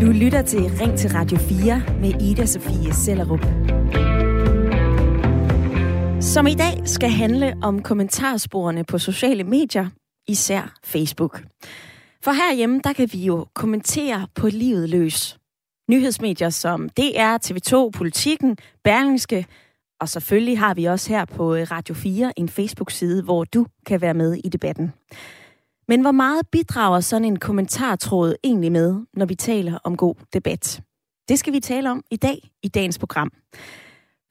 Du lytter til Ring til Radio 4 med Ida Sofie Sellerup. Som i dag skal handle om kommentarsporene på sociale medier, især Facebook. For herhjemme, der kan vi jo kommentere på livet løs. Nyhedsmedier som DR, TV2, Politikken, Berlingske, og selvfølgelig har vi også her på øh, Radio 4 en Facebook-side, hvor du kan være med i debatten. Men hvor meget bidrager sådan en kommentartråd egentlig med, når vi taler om god debat? Det skal vi tale om i dag i dagens program.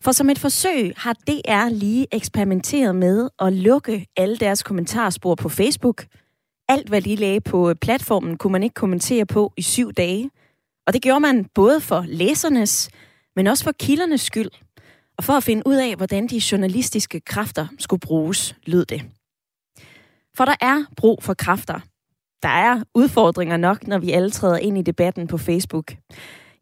For som et forsøg har DR lige eksperimenteret med at lukke alle deres kommentarspor på Facebook. Alt, hvad de lagde på øh, platformen, kunne man ikke kommentere på i syv dage. Og det gjorde man både for læsernes, men også for kildernes skyld. Og for at finde ud af, hvordan de journalistiske kræfter skulle bruges, lød det. For der er brug for kræfter. Der er udfordringer nok, når vi alle træder ind i debatten på Facebook.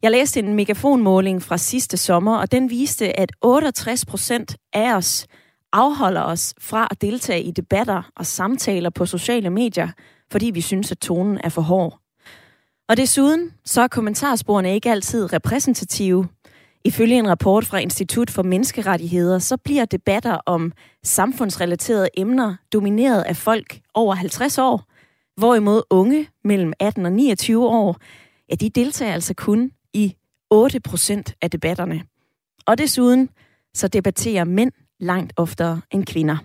Jeg læste en megafonmåling fra sidste sommer, og den viste, at 68 procent af os afholder os fra at deltage i debatter og samtaler på sociale medier, fordi vi synes, at tonen er for hård. Og desuden så er kommentarsporene ikke altid repræsentative. Ifølge en rapport fra Institut for Menneskerettigheder, så bliver debatter om samfundsrelaterede emner domineret af folk over 50 år, hvorimod unge mellem 18 og 29 år, ja, de deltager altså kun i 8 procent af debatterne. Og desuden så debatterer mænd langt oftere end kvinder.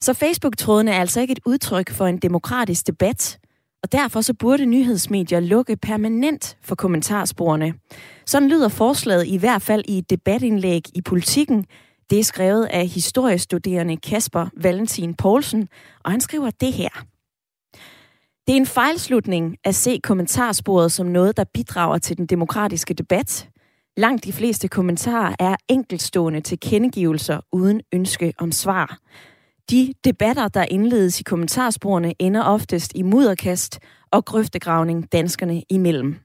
Så Facebook-trådene er altså ikke et udtryk for en demokratisk debat, og derfor så burde nyhedsmedier lukke permanent for kommentarsporene. Sådan lyder forslaget i hvert fald i et debatindlæg i politikken. Det er skrevet af historiestuderende Kasper Valentin Poulsen, og han skriver det her. Det er en fejlslutning at se kommentarsporet som noget, der bidrager til den demokratiske debat. Langt de fleste kommentarer er enkeltstående tilkendegivelser uden ønske om svar. De debatter, der indledes i kommentarsporene, ender oftest i mudderkast og grøftegravning danskerne imellem.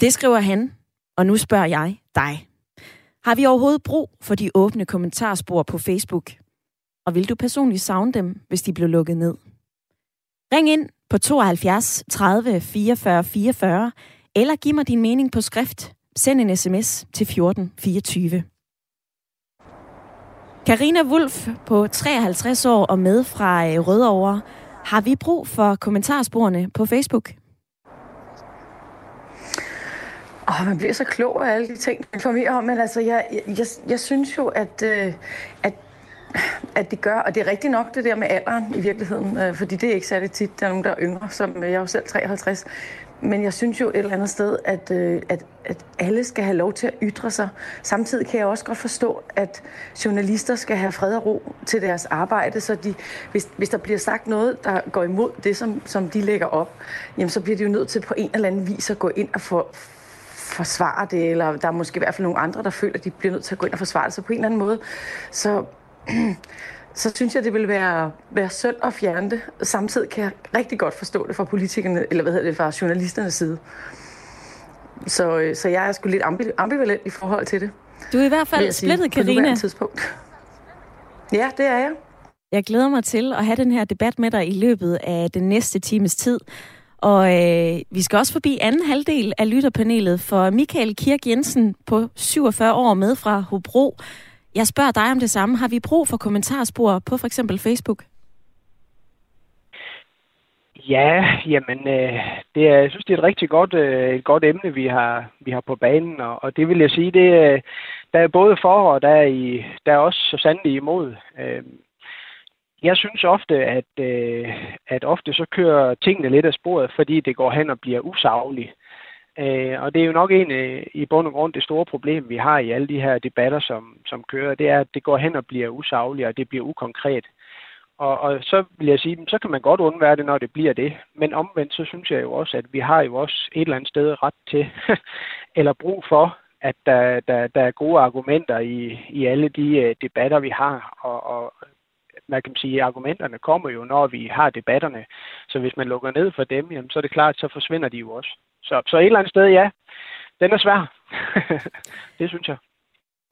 Det skriver han, og nu spørger jeg dig. Har vi overhovedet brug for de åbne kommentarspor på Facebook? Og vil du personligt savne dem, hvis de blev lukket ned? Ring ind på 72 30 44 44, eller giv mig din mening på skrift. Send en sms til 14 24. Karina Wulf på 53 år og med fra øh, Rødovre. Har vi brug for kommentarsporene på Facebook? Oh, man bliver så klog af alle de ting, man informerer om, men altså, jeg, jeg, jeg synes jo, at, øh, at at det gør, og det er rigtigt nok det der med alderen i virkeligheden, øh, fordi det er ikke særlig tit, der er nogen, der er yngre, som øh, jeg er jo selv 53, men jeg synes jo et eller andet sted, at, øh, at, at alle skal have lov til at ytre sig. Samtidig kan jeg også godt forstå, at journalister skal have fred og ro til deres arbejde, så de, hvis, hvis der bliver sagt noget, der går imod det, som, som de lægger op, jamen så bliver de jo nødt til på en eller anden vis at gå ind og få, forsvare det, eller der er måske i hvert fald nogle andre, der føler, at de bliver nødt til at gå ind og forsvare det. Så på en eller anden måde, så så synes jeg, det vil være, være synd at fjerne det. Samtidig kan jeg rigtig godt forstå det fra politikerne, eller hvad hedder det, fra journalisternes side. Så, øh, så jeg er sgu lidt ambivalent i forhold til det. Du er i hvert fald splittet, Karina. tidspunkt. Ja, det er jeg. Jeg glæder mig til at have den her debat med dig i løbet af den næste times tid. Og øh, vi skal også forbi anden halvdel af lytterpanelet, for Michael Kirk Jensen på 47 år med fra Hobro jeg spørger dig om det samme. Har vi brug for kommentarspor på for eksempel Facebook? Ja, jamen, øh, det er, jeg synes, det er et rigtig godt, øh, et godt emne, vi har, vi har på banen, og, og det vil jeg sige, det, øh, der er både for, og der er, i, der er også så sandelig imod. Øh, jeg synes ofte, at, øh, at ofte så kører tingene lidt af sporet, fordi det går hen og bliver usagligt. Øh, og det er jo nok en øh, i bund og grund det store problem, vi har i alle de her debatter, som, som kører, det er, at det går hen og bliver usagligt, og det bliver ukonkret. Og, og så vil jeg sige, så kan man godt undvære det, når det bliver det. Men omvendt, så synes jeg jo også, at vi har jo også et eller andet sted ret til, eller brug for, at der, der, der er gode argumenter i, i alle de øh, debatter, vi har. Og, og man kan sige, argumenterne kommer jo, når vi har debatterne. Så hvis man lukker ned for dem, jamen, så er det klart, så forsvinder de jo også. Så, så et eller andet sted, ja, den er svær. det synes jeg.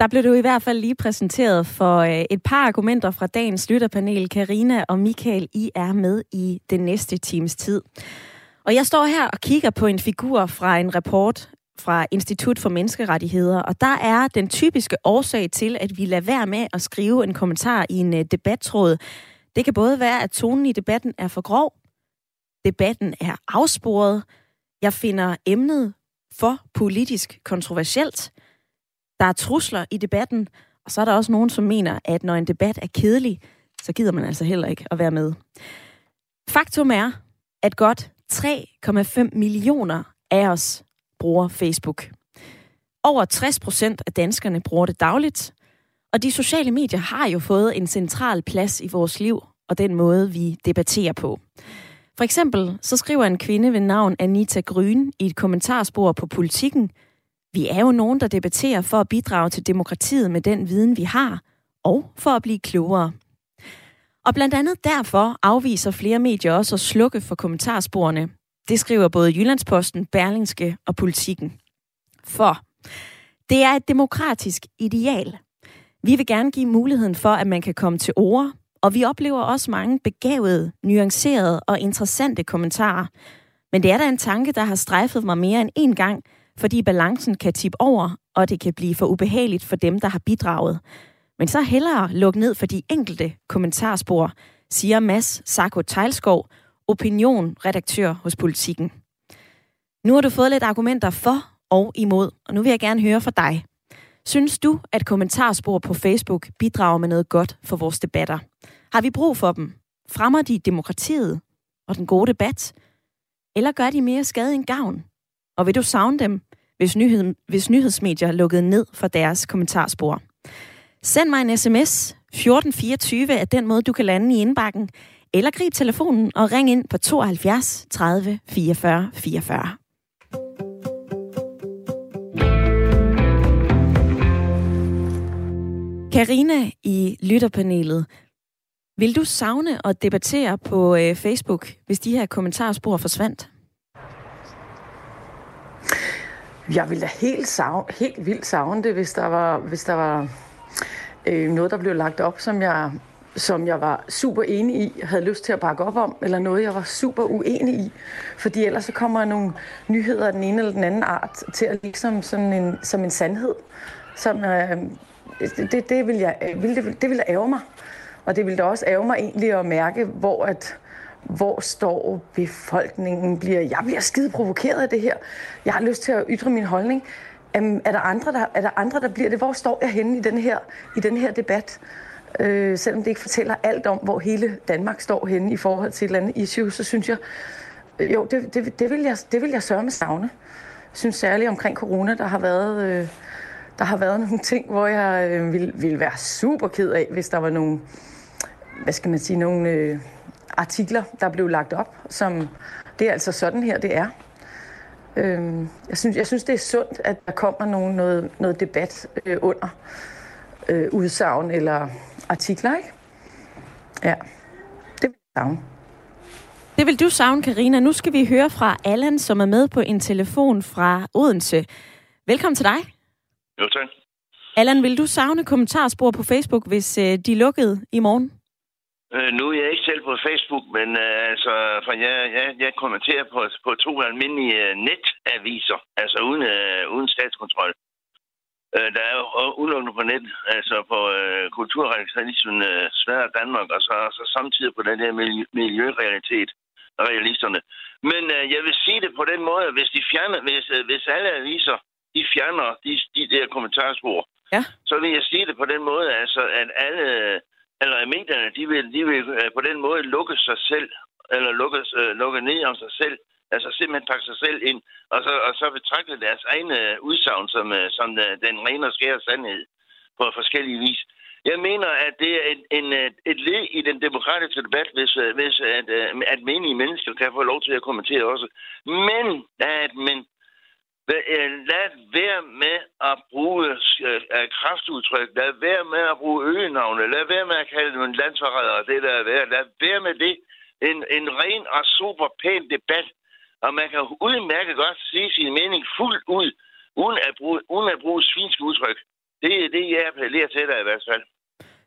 Der blev du i hvert fald lige præsenteret for øh, et par argumenter fra dagens lytterpanel. Karina og Michael, I er med i den næste times tid. Og jeg står her og kigger på en figur fra en rapport fra Institut for Menneskerettigheder, og der er den typiske årsag til, at vi lader være med at skrive en kommentar i en øh, debattråd. Det kan både være, at tonen i debatten er for grov, debatten er afsporet, jeg finder emnet for politisk kontroversielt, der er trusler i debatten, og så er der også nogen, som mener, at når en debat er kedelig, så gider man altså heller ikke at være med. Faktum er, at godt 3,5 millioner af os bruger Facebook. Over 60 procent af danskerne bruger det dagligt, og de sociale medier har jo fået en central plads i vores liv og den måde, vi debatterer på. For eksempel så skriver en kvinde ved navn Anita Gryn i et kommentarspor på politikken, vi er jo nogen, der debatterer for at bidrage til demokratiet med den viden, vi har, og for at blive klogere. Og blandt andet derfor afviser flere medier også at slukke for kommentarsporene. Det skriver både Jyllandsposten, Berlingske og Politikken. For det er et demokratisk ideal. Vi vil gerne give muligheden for, at man kan komme til ord, og vi oplever også mange begavede, nuancerede og interessante kommentarer. Men det er da en tanke, der har strejfet mig mere end en gang, fordi balancen kan tippe over, og det kan blive for ubehageligt for dem, der har bidraget. Men så hellere lukke ned for de enkelte kommentarspor, siger Mads Sarko Tejlskov, opinionredaktør hos Politiken. Nu har du fået lidt argumenter for og imod, og nu vil jeg gerne høre fra dig. Synes du, at kommentarspor på Facebook bidrager med noget godt for vores debatter? Har vi brug for dem? Fremmer de demokratiet og den gode debat? Eller gør de mere skade end gavn? Og vil du savne dem, hvis, nyhed, hvis nyhedsmedier lukkede ned for deres kommentarspor? Send mig en sms. 1424 er den måde, du kan lande i indbakken. Eller grib telefonen og ring ind på 72 30 44 44. Karina i lytterpanelet. Vil du savne at debattere på øh, Facebook, hvis de her kommentarspor forsvandt? Jeg ville da helt, savne, helt vildt savne det, hvis der var, hvis der var øh, noget, der blev lagt op, som jeg, som jeg var super enig i, havde lyst til at bakke op om, eller noget, jeg var super uenig i. Fordi ellers så kommer nogle nyheder af den ene eller den anden art til at ligesom sådan en, som en sandhed. Som, øh, det, det, vil jeg, øh, vil, det, det vil ærge mig. Og det ville da også ære mig egentlig at mærke, hvor at, hvor står befolkningen? Bliver, jeg bliver skide provokeret af det her. Jeg har lyst til at ytre min holdning. Um, er, der andre, der, er der andre, der bliver det? Hvor står jeg henne i den her, i den her debat? Uh, selvom det ikke fortæller alt om, hvor hele Danmark står henne i forhold til et eller andet issue, så synes jeg, øh, jo, det, det, det, vil jeg, det vil jeg sørge med savne. Jeg synes særligt omkring corona, der har været, øh, der har været nogle ting, hvor jeg øh, ville, ville være super ked af, hvis der var nogle, hvad skal man sige, nogle øh, artikler, der blev lagt op, som det er altså sådan her, det er. Øh, jeg, synes, jeg synes, det er sundt, at der kommer nogen, noget, noget debat øh, under øh, udsagn eller artikler, ikke? Ja, det vil jeg savne. Det vil du savne, Karina. Nu skal vi høre fra Allan, som er med på en telefon fra Odense. Velkommen til dig. Jo, tak. Allan, vil du savne kommentarspor på Facebook, hvis øh, de lukkede i morgen? Øh, nu er jeg ikke selv på Facebook, men øh, altså, for jeg, jeg, jeg kommenterer på, på to almindelige øh, netaviser, altså uden, øh, uden statskontrol. Øh, der er jo udelukkende på net, altså på øh, kulturradikalismen øh, Sverige Danmark, og så, så samtidig på den her miljørealitet, realisterne. Men øh, jeg vil sige det på den måde, hvis de fjerner, hvis, øh, hvis alle aviser, de fjerner de, de der kommentarspor, ja. så vil jeg sige det på den måde, altså, at alle eller medierne, de vil, de vil øh, på den måde lukke sig selv, eller lukke, uh, lukke ned om sig selv, altså simpelthen pakke sig selv ind, og så, og så betragte deres egne øh, udsagn som, som den rene og skære sandhed på forskellige vis. Jeg mener, at det er en, en, et led i den demokratiske debat, hvis, hvis at, at menige mennesker kan få lov til at kommentere også. Men, der er et men. Øh, lad være med at bruge uh, kraftudtryk. Lad være med at bruge øgenavne. Lad være med at kalde dem en landsforræder. Det der er værd. Lad være med det. En, en ren og super pæn debat. Og man kan udmærket godt sige sin mening fuldt ud, uden at bruge, uden at bruge svinske udtryk. Det er det, jeg appellerer til dig i hvert fald.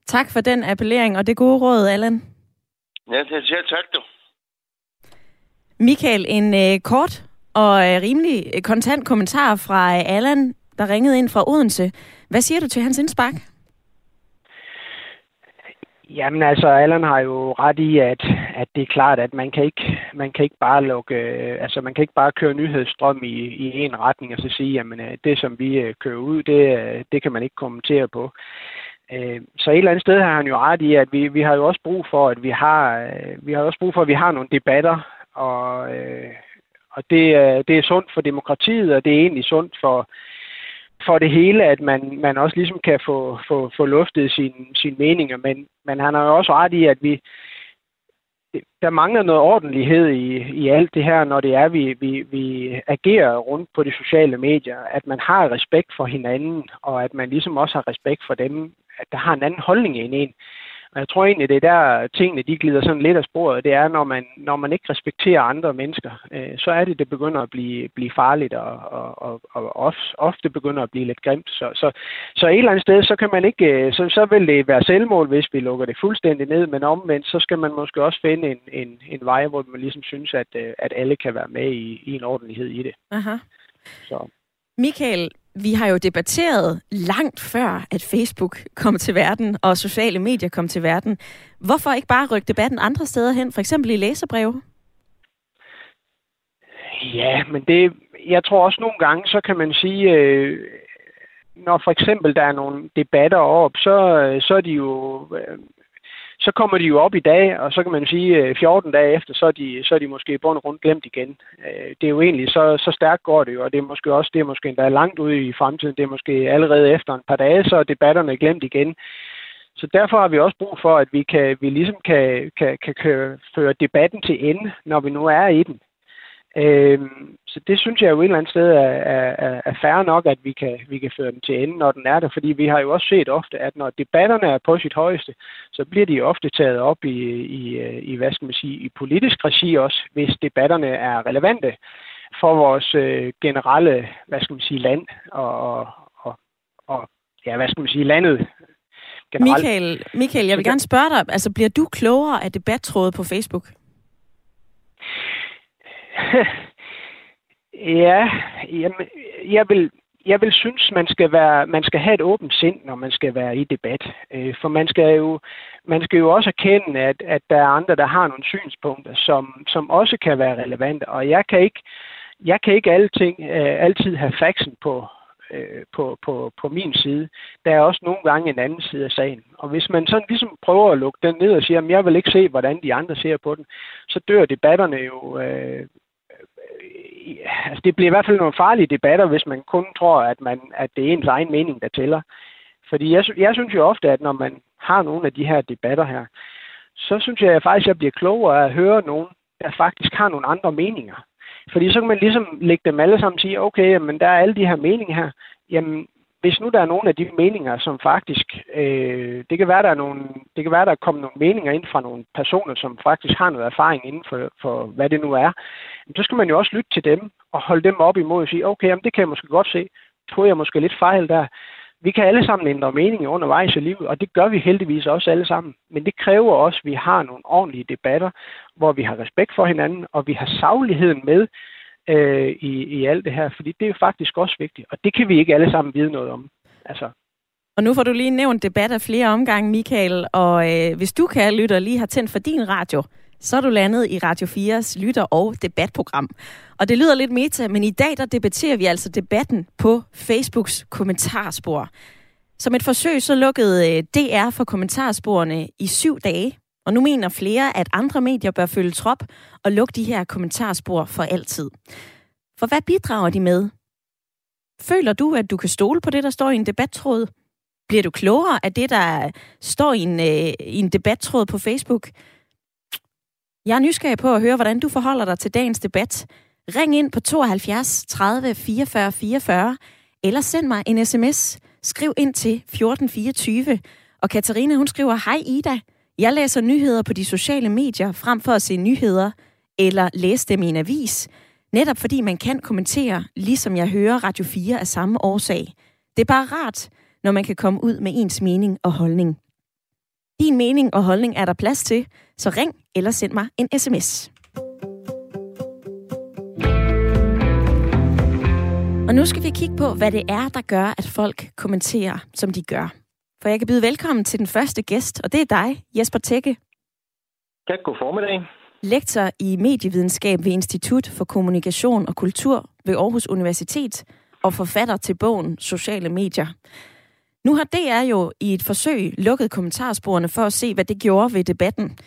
Tak for den appellering, og det gode råd, Allan. Ja, det er tak, du. Michael, en øh, kort og øh, rimelig øh, kontant kommentar fra øh, Allan, der ringede ind fra Odense. Hvad siger du til hans indspark? Jamen altså, Allan har jo ret i, at, at det er klart, at man kan ikke, man kan ikke bare lukke, øh, altså man kan ikke bare køre nyhedsstrøm i, i en retning og så sige, jamen øh, det som vi kører ud, det, det kan man ikke kommentere på. Så et eller andet sted har han jo ret i, at vi, vi har jo også brug for, at vi har, vi har også brug for, at vi har nogle debatter, og, og det, det er sundt for demokratiet, og det er egentlig sundt for, for det hele, at man, man også ligesom kan få, få, få luftet sine sin meninger. Men, men han har jo også ret i, at vi, der mangler noget ordentlighed i, i alt det her, når det er, vi, vi, vi agerer rundt på de sociale medier. At man har respekt for hinanden, og at man ligesom også har respekt for dem, at der har en anden holdning end en. Og jeg tror egentlig, det er der tingene de glider sådan lidt af sporet. Det er, når man, når man ikke respekterer andre mennesker, øh, så er det, det begynder at blive, blive farligt, og, og, og, og ofte, begynder at blive lidt grimt. Så, så, så et eller andet sted, så kan man ikke, øh, så, så vil det være selvmål, hvis vi lukker det fuldstændig ned, men omvendt, så skal man måske også finde en, en, en vej, hvor man ligesom synes, at, øh, at alle kan være med i, i en ordentlighed i det. Aha. Så. Michael, vi har jo debatteret langt før, at Facebook kom til verden, og sociale medier kom til verden. Hvorfor ikke bare rykke debatten andre steder hen, for eksempel i læserbreve? Ja, men det, jeg tror også nogle gange, så kan man sige, øh, når for eksempel der er nogle debatter op, så, øh, så er de jo øh, så kommer de jo op i dag, og så kan man sige, øh, 14 dage efter, så er de, så er de måske i bund og grund glemt igen. Øh, det er jo egentlig, så, så stærkt går det jo, og det er måske også, det er måske endda langt ude i fremtiden, det er måske allerede efter en par dage, så er debatterne glemt igen. Så derfor har vi også brug for, at vi, kan, vi ligesom kan, kan, kan køre, føre debatten til ende, når vi nu er i den. Øhm, så det synes jeg jo et eller andet sted er, er, er færre nok, at vi kan, vi kan føre den til ende, når den er der. Fordi vi har jo også set ofte, at når debatterne er på sit højeste, så bliver de ofte taget op i, i, i hvad skal man sige, i politisk regi også, hvis debatterne er relevante for vores øh, generelle, hvad skal man sige, land og, og, og ja, hvad skal man sige, landet generelt. Michael, Michael, jeg vil gerne spørge dig, altså bliver du klogere af debattrådet på Facebook? ja, jamen, jeg vil, jeg vil synes, man skal, være, man skal have et åbent sind, når man skal være i debat. Øh, for man skal jo, man skal jo også erkende, at, at der er andre, der har nogle synspunkter, som, som også kan være relevante. Og jeg kan ikke, jeg kan ikke alting, øh, altid have faxen på, øh, på, på, på min side. Der er også nogle gange en anden side af sagen. Og hvis man sådan ligesom prøver at lukke den ned og siger, at jeg vil ikke se, hvordan de andre ser på den, så dør debatterne jo øh, altså det bliver i hvert fald nogle farlige debatter, hvis man kun tror, at, man, at det er ens egen mening, der tæller. Fordi jeg, jeg synes jo ofte, at når man har nogle af de her debatter her, så synes jeg faktisk, at jeg bliver klogere at høre nogen, der faktisk har nogle andre meninger. Fordi så kan man ligesom lægge dem alle sammen og sige, okay, men der er alle de her meninger her. Jamen, hvis nu der er nogle af de meninger, som faktisk, øh, det kan være, der er nogle, det kan være, der er kommet nogle meninger ind fra nogle personer, som faktisk har noget erfaring inden for, for hvad det nu er, så skal man jo også lytte til dem og holde dem op imod og sige, okay, jamen, det kan jeg måske godt se. Tror jeg måske lidt fejl der. Vi kan alle sammen ændre meninger undervejs i livet, og det gør vi heldigvis også alle sammen. Men det kræver også, at vi har nogle ordentlige debatter, hvor vi har respekt for hinanden, og vi har sagligheden med, øh, i, i alt det her, fordi det er jo faktisk også vigtigt, og det kan vi ikke alle sammen vide noget om. Altså. Og nu får du lige nævnt debat af flere omgange, Michael, og øh, hvis du, kan lytte lige har tændt for din radio, så er du landet i Radio 4's lytter- og debatprogram. Og det lyder lidt meta, men i dag der debatterer vi altså debatten på Facebooks kommentarspor. Som et forsøg så lukkede øh, DR for kommentarsporene i syv dage, og nu mener flere, at andre medier bør følge trop og lukke de her kommentarspor for altid. For hvad bidrager de med? Føler du, at du kan stole på det, der står i en debattråd? Bliver du klogere af det, der står i en, øh, i en debattråd på Facebook? Jeg er nysgerrig på at høre, hvordan du forholder dig til dagens debat. Ring ind på 72 30 44 44, eller send mig en sms. Skriv ind til 1424. Og Katarina, hun skriver, Hej Ida, jeg læser nyheder på de sociale medier frem for at se nyheder eller læse dem i en avis, netop fordi man kan kommentere, ligesom jeg hører Radio 4 af samme årsag. Det er bare rart, når man kan komme ud med ens mening og holdning. Din mening og holdning er der plads til, så ring eller send mig en sms. Og nu skal vi kigge på, hvad det er, der gør, at folk kommenterer, som de gør. For jeg kan byde velkommen til den første gæst, og det er dig, Jesper Tække. Tak, god formiddag. Lektor i medievidenskab ved Institut for Kommunikation og Kultur ved Aarhus Universitet og forfatter til bogen Sociale Medier. Nu har DR jo i et forsøg lukket kommentarsporene for at se, hvad det gjorde ved debatten.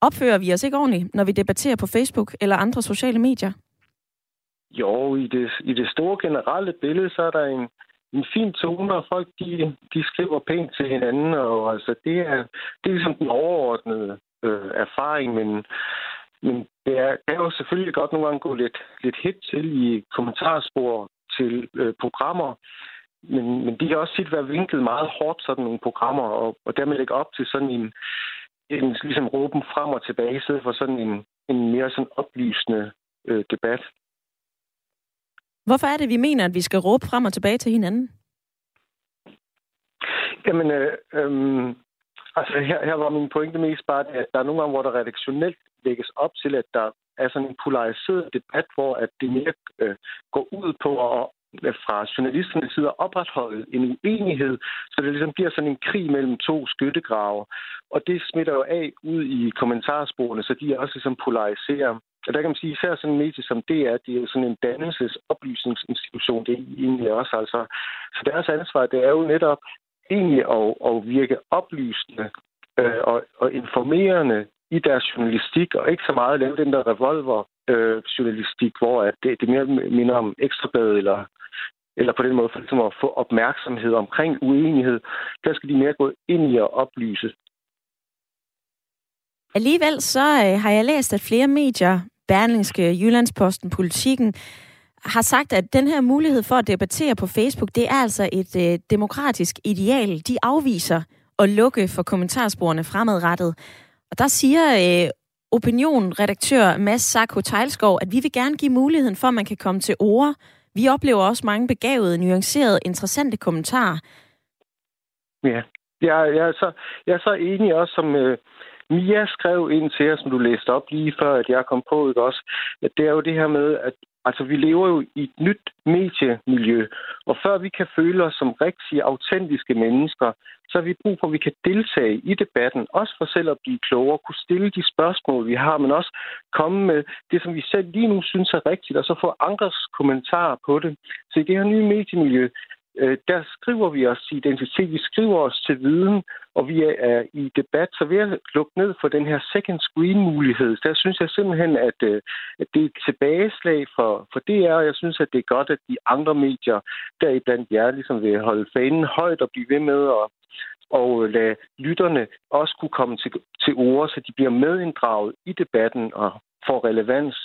Opfører vi os ikke ordentligt, når vi debatterer på Facebook eller andre sociale medier? Jo, i det, i det store generelle billede, så er der en, en fin tone, og folk de, de skriver pænt til hinanden, og altså, det, er, det er ligesom den overordnede øh, erfaring, men, men det er, kan jo selvfølgelig godt nogle gange gå lidt, lidt hit til i kommentarspor til øh, programmer, men, men de kan også tit være vinklet meget hårdt, sådan nogle programmer, og, og dermed lægge op til sådan en, en ligesom råben frem og tilbage, i stedet for sådan en, en mere sådan oplysende øh, debat. Hvorfor er det, vi mener, at vi skal råbe frem og tilbage til hinanden? Jamen, øh, øh, altså her, her var min pointe mest bare, at der er nogle gange, hvor der redaktionelt lægges op til, at der er sådan en polariseret debat, hvor at det mere øh, går ud på at fra journalisternes side at opretholde en uenighed, så det ligesom bliver sådan en krig mellem to skyttegrave. Og det smitter jo af ud i kommentarsporene, så de også ligesom polariserer. Og der kan man sige, især sådan en medie som det er, det er jo sådan en dannelsesoplysningsinstitution, det er egentlig også altså. Så deres ansvar, det er jo netop egentlig at, at virke oplysende øh, og, og informerende i deres journalistik, og ikke så meget lave den der revolver øh, journalistik, hvor at det, det mere minder om ekstrabladet eller eller på den måde for ligesom at få opmærksomhed omkring uenighed, der skal de mere gå ind i at oplyse. Alligevel så øh, har jeg læst, at flere medier, Berlingske, Jyllandsposten, Politikken, har sagt, at den her mulighed for at debattere på Facebook, det er altså et øh, demokratisk ideal. De afviser at lukke for kommentarsporene fremadrettet. Og der siger øh, opinionredaktør Mads Sarko Tejlskov, at vi vil gerne give muligheden for, at man kan komme til ord vi oplever også mange begavede, nuancerede, interessante kommentarer. Ja, jeg, jeg, er, så, jeg er så enig også, som øh, Mia skrev ind til os, som du læste op lige før, at jeg kom på, ikke også, at det er jo det her med, at Altså, vi lever jo i et nyt mediemiljø, og før vi kan føle os som rigtige, autentiske mennesker, så har vi brug for, at vi kan deltage i debatten, også for selv at blive klogere, kunne stille de spørgsmål, vi har, men også komme med det, som vi selv lige nu synes er rigtigt, og så få andres kommentarer på det. Så i det her nye mediemiljø, øh, der skriver vi os til identitet, vi skriver os til viden, og vi er i debat. Så ved at lukke ned for den her second screen-mulighed, der synes jeg simpelthen, at, øh, at det er et tilbageslag for, for DR, og jeg synes, at det er godt, at de andre medier, deriblandt jer, ligesom vil holde fanen højt og blive ved med at og øh, lade lytterne også kunne komme til, til ord, så de bliver medinddraget i debatten og får relevans,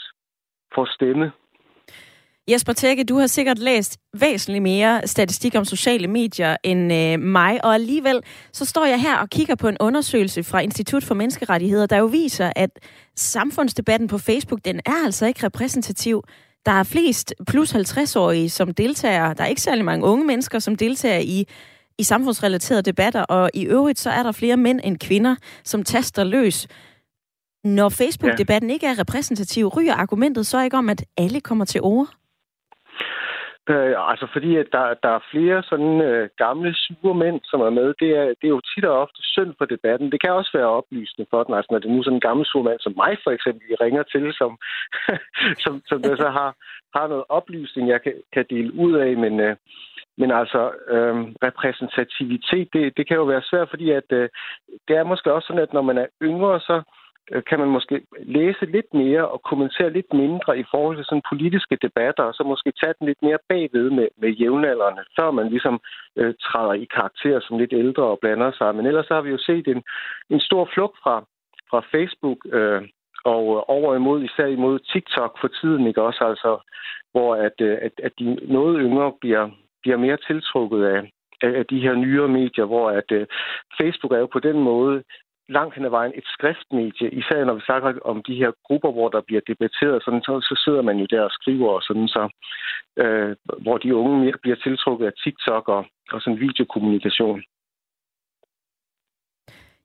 for stemme. Jesper Tække, du har sikkert læst væsentligt mere statistik om sociale medier end øh, mig, og alligevel så står jeg her og kigger på en undersøgelse fra Institut for Menneskerettigheder, der jo viser, at samfundsdebatten på Facebook, den er altså ikke repræsentativ. Der er flest plus 50-årige som deltager. Der er ikke særlig mange unge mennesker, som deltager i i samfundsrelaterede debatter, og i øvrigt så er der flere mænd end kvinder, som taster løs. Når Facebook-debatten ikke er repræsentativ, ryger argumentet så ikke om, at alle kommer til ord? Øh, altså fordi, at der, der er flere sådan øh, gamle sure mænd, som er med. Det er, det er jo tit og ofte synd for debatten. Det kan også være oplysende for den, altså når det er nu sådan en gammel sur mand som mig for eksempel, I ringer til, som, som, som der så har, har noget oplysning, jeg kan, kan dele ud af. Men, øh, men altså, øh, repræsentativitet, det, det kan jo være svært, fordi at øh, det er måske også sådan, at når man er yngre, så Øh, Øh, kan man måske læse lidt mere og kommentere lidt mindre i forhold til sådan politiske debatter, og så måske tage den lidt mere bagved med, med jævnaldrende, før man ligesom øh, træder i karakter som lidt ældre og blander sig. Men ellers så har vi jo set en, en stor flugt fra, fra Facebook øh, og øh, over imod, især imod TikTok for tiden, ikke også? Altså, hvor at, øh, at, at de noget yngre bliver, bliver mere tiltrukket af, af de her nyere medier, hvor at uh, Facebook er jo på den måde langt hen ad vejen et skriftmedie, især når vi snakker om de her grupper, hvor der bliver debatteret, sådan, så, så sidder man jo der og skriver, og sådan, så, øh, hvor de unge mere bliver tiltrukket af TikTok og, og sådan videokommunikation.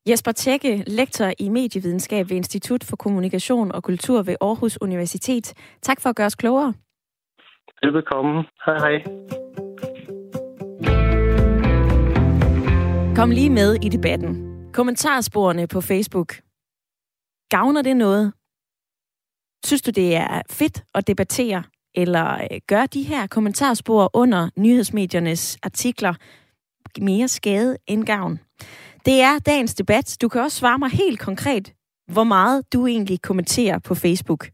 Jesper Tække, lektor i medievidenskab ved Institut for Kommunikation og Kultur ved Aarhus Universitet. Tak for at gøre os klogere. Velbekomme. Hej hej. Kom lige med i debatten. Kommentarsporene på Facebook. Gavner det noget? Synes du, det er fedt at debattere? Eller øh, gør de her kommentarspor under nyhedsmediernes artikler mere skade end gavn? Det er dagens debat. Du kan også svare mig helt konkret, hvor meget du egentlig kommenterer på Facebook.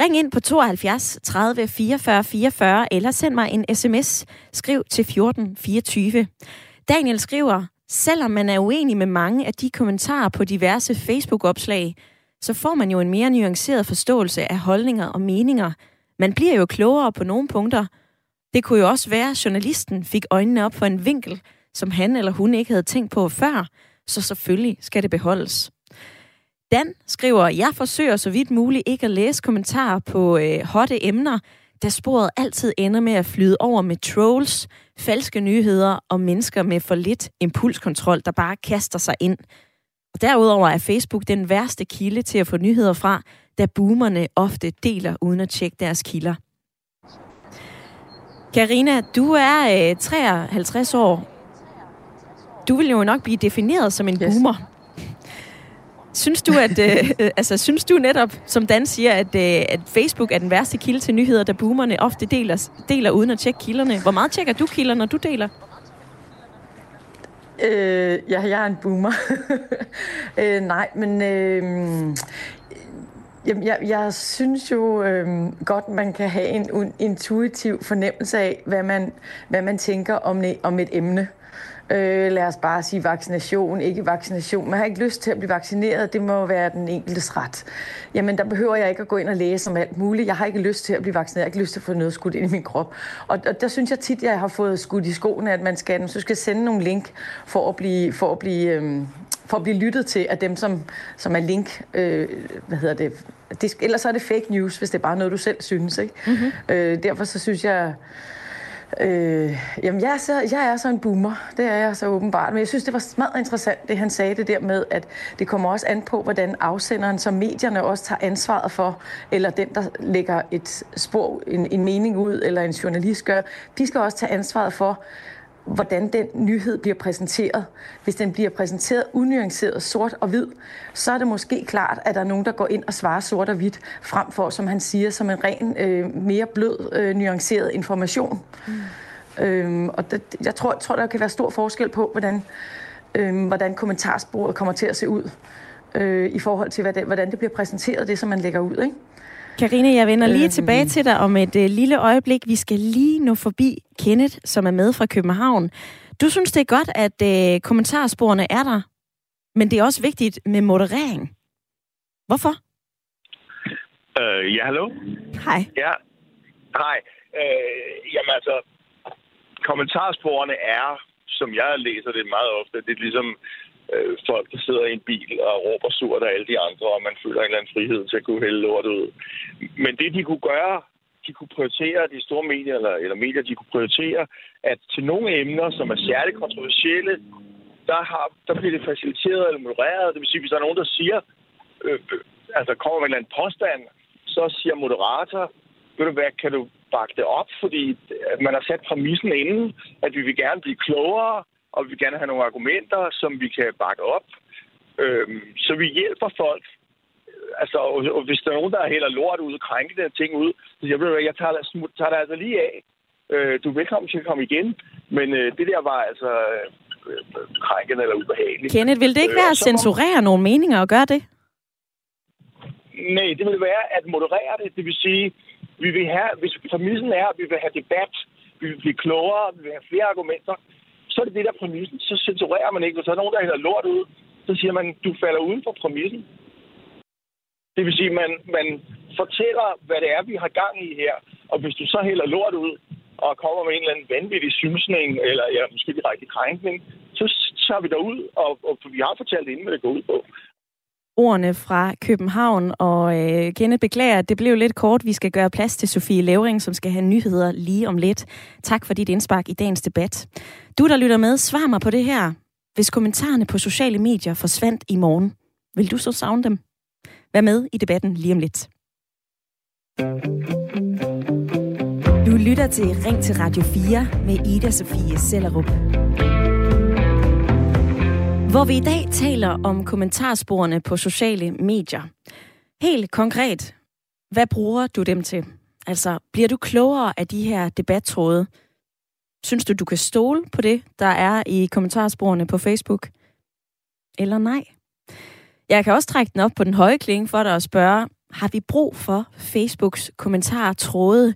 Ring ind på 72 30 44 44, eller send mig en sms. Skriv til 14 24. Daniel skriver, selvom man er uenig med mange af de kommentarer på diverse Facebook-opslag, så får man jo en mere nuanceret forståelse af holdninger og meninger. Man bliver jo klogere på nogle punkter. Det kunne jo også være, at journalisten fik øjnene op for en vinkel, som han eller hun ikke havde tænkt på før, så selvfølgelig skal det beholdes. Dan skriver, jeg forsøger så vidt muligt ikke at læse kommentarer på øh, hotte emner, da sporet altid ender med at flyde over med trolls, falske nyheder og mennesker med for lidt impulskontrol, der bare kaster sig ind. Og derudover er Facebook den værste kilde til at få nyheder fra, da boomerne ofte deler uden at tjekke deres kilder. Karina, du er øh, 53 år. Du vil jo nok blive defineret som en yes. boomer. Synes du, at, øh, altså, synes du netop, som Dan siger, at, øh, at Facebook er den værste kilde til nyheder, da boomerne ofte deler, deler uden at tjekke kilderne? Hvor meget tjekker du kilder, når du deler? Øh, ja, jeg er en boomer. øh, nej, men øh, jamen, jeg, jeg synes jo øh, godt, man kan have en intuitiv fornemmelse af, hvad man, hvad man tænker om, om et emne. Øh, lad os bare sige vaccination, ikke vaccination. Man har ikke lyst til at blive vaccineret. Det må være den enkeltes ret. Jamen, der behøver jeg ikke at gå ind og læse om alt muligt. Jeg har ikke lyst til at blive vaccineret. Jeg har ikke lyst til at få noget skudt ind i min krop. Og, og der synes jeg tit, jeg har fået skudt i skoene, at man skal, så skal sende nogle link for at blive, for at blive, øhm, for at blive lyttet til af dem, som, som er link, øh, hvad hedder det, det, ellers er det fake news, hvis det er bare noget, du selv synes. Ikke? Mm-hmm. Øh, derfor så synes jeg, Øh, jamen, jeg er, så, jeg er så en boomer. Det er jeg så åbenbart. Men jeg synes, det var meget interessant, det han sagde det der med, at det kommer også an på, hvordan afsenderen, som medierne også tager ansvaret for, eller den, der lægger et spor, en, en mening ud, eller en journalist gør, de skal også tage ansvaret for, hvordan den nyhed bliver præsenteret. Hvis den bliver præsenteret unuanceret sort og hvid, så er det måske klart, at der er nogen, der går ind og svarer sort og hvidt, frem for, som han siger, som en ren, øh, mere blød, øh, nuanceret information. Mm. Øhm, og det, jeg tror, tror, der kan være stor forskel på, hvordan, øh, hvordan kommentarsporet kommer til at se ud, øh, i forhold til, hvad det, hvordan det bliver præsenteret, det som man lægger ud. Ikke? Karina, jeg vender lige øhm. tilbage til dig om et uh, lille øjeblik. Vi skal lige nå forbi Kenneth, som er med fra København. Du synes, det er godt, at uh, kommentarsporene er der, men det er også vigtigt med moderering. Hvorfor? Uh, ja, hallo? Hej. Ja, hej. Uh, jamen altså, kommentarsporene er, som jeg læser det meget ofte, det er ligesom øh, folk, der sidder i en bil og råber surt af alle de andre, og man føler en eller anden frihed til at kunne hælde lort ud. Men det, de kunne gøre, de kunne prioritere, de store medier, eller, eller medier, de kunne prioritere, at til nogle emner, som er særligt kontroversielle, der, har, der bliver det faciliteret eller modereret. Det vil sige, hvis der er nogen, der siger, øh, øh, altså kommer med en eller anden påstand, så siger moderator, ved du hvad, kan du bakke det op, fordi øh, man har sat præmissen inden, at vi vil gerne blive klogere, og vi vil gerne have nogle argumenter, som vi kan bakke op. Øhm, så vi hjælper folk. Altså, og, og hvis der er nogen, der hælder lort ud, krænker den ting ud, så jeg, ved, jeg tager, tager det altså lige af. Øh, du er velkommen til at komme igen. Men øh, det der var altså øh, krænkende eller ubehageligt. Kenneth, vil det ikke være øh, at censurere nogle meninger og gøre det? Nej, det vil være at moderere det. Det vil sige, vi vil have, hvis præmissen er, at vi vil have debat, vi vil blive klogere, vi vil have flere argumenter, så er det det der præmissen. Så censurerer man ikke. Hvis der er nogen, der hælder lort ud, så siger man, du falder uden for præmissen. Det vil sige, man, man fortæller, hvad det er, vi har gang i her. Og hvis du så hælder lort ud, og kommer med en eller anden vanvittig synsning, eller ja, måske direkte krænkning, så tager vi derud, og, og vi har fortalt inden, hvad det går ud på ordene fra København, og øh, Kenneth beklager, at det blev lidt kort. Vi skal gøre plads til Sofie Levering, som skal have nyheder lige om lidt. Tak for dit indspark i dagens debat. Du, der lytter med, svar mig på det her. Hvis kommentarerne på sociale medier forsvandt i morgen, vil du så savne dem? Vær med i debatten lige om lidt. Du lytter til Ring til Radio 4 med Ida Sofie Sellerup. Hvor vi i dag taler om kommentarsporene på sociale medier. Helt konkret, hvad bruger du dem til? Altså, bliver du klogere af de her debattråde? Synes du, du kan stole på det, der er i kommentarsporene på Facebook? Eller nej? Jeg kan også trække den op på den høje klinge for dig og spørge, har vi brug for Facebooks kommentartråde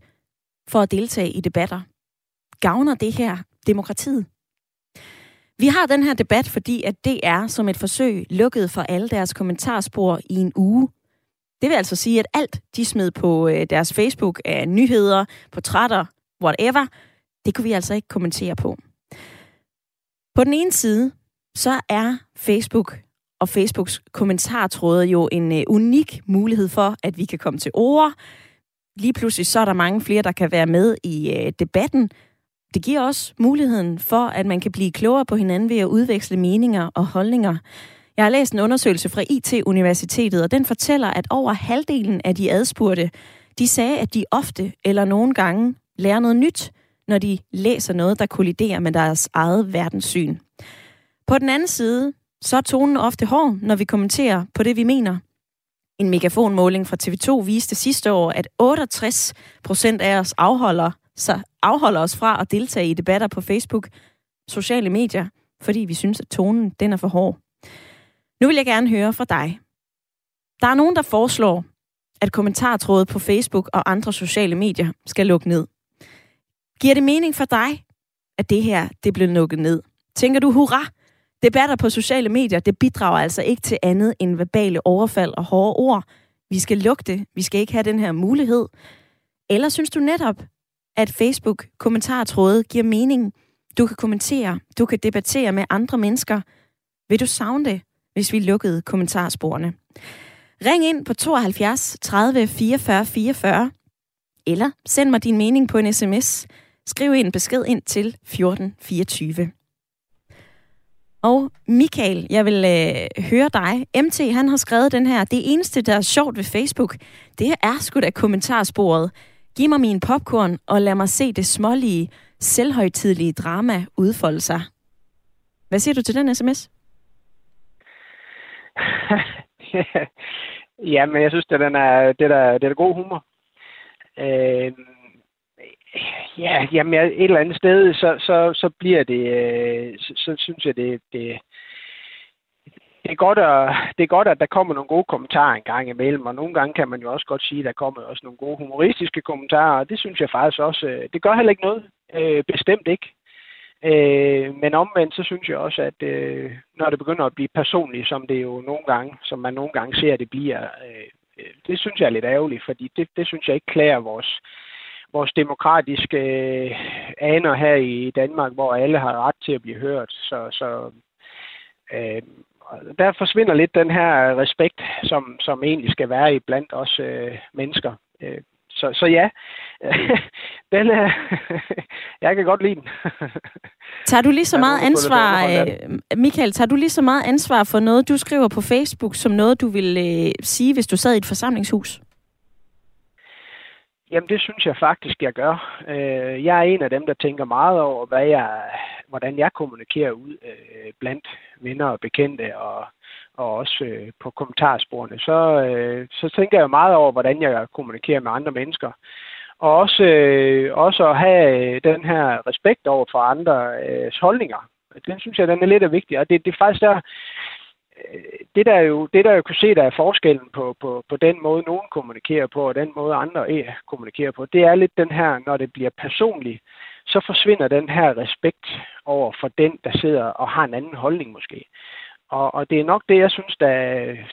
for at deltage i debatter? Gavner det her demokratiet? Vi har den her debat, fordi at det er som et forsøg lukket for alle deres kommentarspor i en uge. Det vil altså sige, at alt de smed på øh, deres Facebook af nyheder, portrætter, whatever, det kunne vi altså ikke kommentere på. På den ene side, så er Facebook og Facebooks kommentartråde jo en øh, unik mulighed for, at vi kan komme til ord. Lige pludselig så er der mange flere, der kan være med i øh, debatten. Det giver også muligheden for, at man kan blive klogere på hinanden ved at udveksle meninger og holdninger. Jeg har læst en undersøgelse fra IT-universitetet, og den fortæller, at over halvdelen af de adspurgte, de sagde, at de ofte eller nogle gange lærer noget nyt, når de læser noget, der kolliderer med deres eget verdenssyn. På den anden side, så er tonen ofte hård, når vi kommenterer på det, vi mener. En megafonmåling fra TV2 viste sidste år, at 68 procent af os afholder, så afholder os fra at deltage i debatter på Facebook, sociale medier, fordi vi synes, at tonen den er for hård. Nu vil jeg gerne høre fra dig. Der er nogen, der foreslår, at kommentartrådet på Facebook og andre sociale medier skal lukke ned. Giver det mening for dig, at det her det bliver lukket ned? Tænker du, hurra, debatter på sociale medier, det bidrager altså ikke til andet end verbale overfald og hårde ord. Vi skal lukke det. Vi skal ikke have den her mulighed. Eller synes du netop, at Facebook kommentartråde giver mening? Du kan kommentere, du kan debattere med andre mennesker. Vil du savne det, hvis vi lukkede kommentarsporene? Ring ind på 72 30 44 44, eller send mig din mening på en sms. Skriv en besked ind til 1424. Og Michael, jeg vil øh, høre dig. MT, han har skrevet den her. Det eneste, der er sjovt ved Facebook, det er sgu da kommentarsporet. Giv mig min popcorn, og lad mig se det smålige, selvhøjtidlige drama udfolde sig. Hvad siger du til den sms? ja, men jeg synes, det, den er, det, er, det er god humor. Øh, ja, jamen et eller andet sted, så, så, så bliver det, øh, så, så synes jeg, det, det, det er, godt at, det er godt, at der kommer nogle gode kommentarer en gang imellem, og nogle gange kan man jo også godt sige, at der kommer også nogle gode humoristiske kommentarer, og det synes jeg faktisk også, øh, det gør heller ikke noget, øh, bestemt ikke. Øh, men omvendt, så synes jeg også, at øh, når det begynder at blive personligt, som det jo nogle gange, som man nogle gange ser, det bliver, øh, øh det synes jeg er lidt ærgerligt, fordi det, det synes jeg ikke klæder vores, vores demokratiske øh, aner her i Danmark, hvor alle har ret til at blive hørt. Så, så øh, der forsvinder lidt den her respekt, som, som egentlig skal være i blandt os øh, mennesker. Øh, så, så ja, den er, jeg kan godt lide den. tager du lige så meget ansvar, øh, Michael, tager du lige så meget ansvar for noget, du skriver på Facebook, som noget, du ville øh, sige, hvis du sad i et forsamlingshus? Jamen, det synes jeg faktisk, jeg gør. Øh, jeg er en af dem, der tænker meget over, hvad jeg, hvordan jeg kommunikerer ud øh, blandt venner og bekendte, og, og også øh, på kommentarsporene. Så, øh, så tænker jeg meget over, hvordan jeg kommunikerer med andre mennesker. Og også, øh, også at have øh, den her respekt over for andres øh, holdninger. Den synes jeg, den er lidt vigtig. Og det, det er faktisk der, Øh, det der jo, det der jo kan se, der er forskellen på, på, på den måde, nogen kommunikerer på, og den måde, andre e, kommunikerer på, det er lidt den her, når det bliver personligt, så forsvinder den her respekt over for den, der sidder og har en anden holdning måske. Og, og det er nok det, jeg synes, der,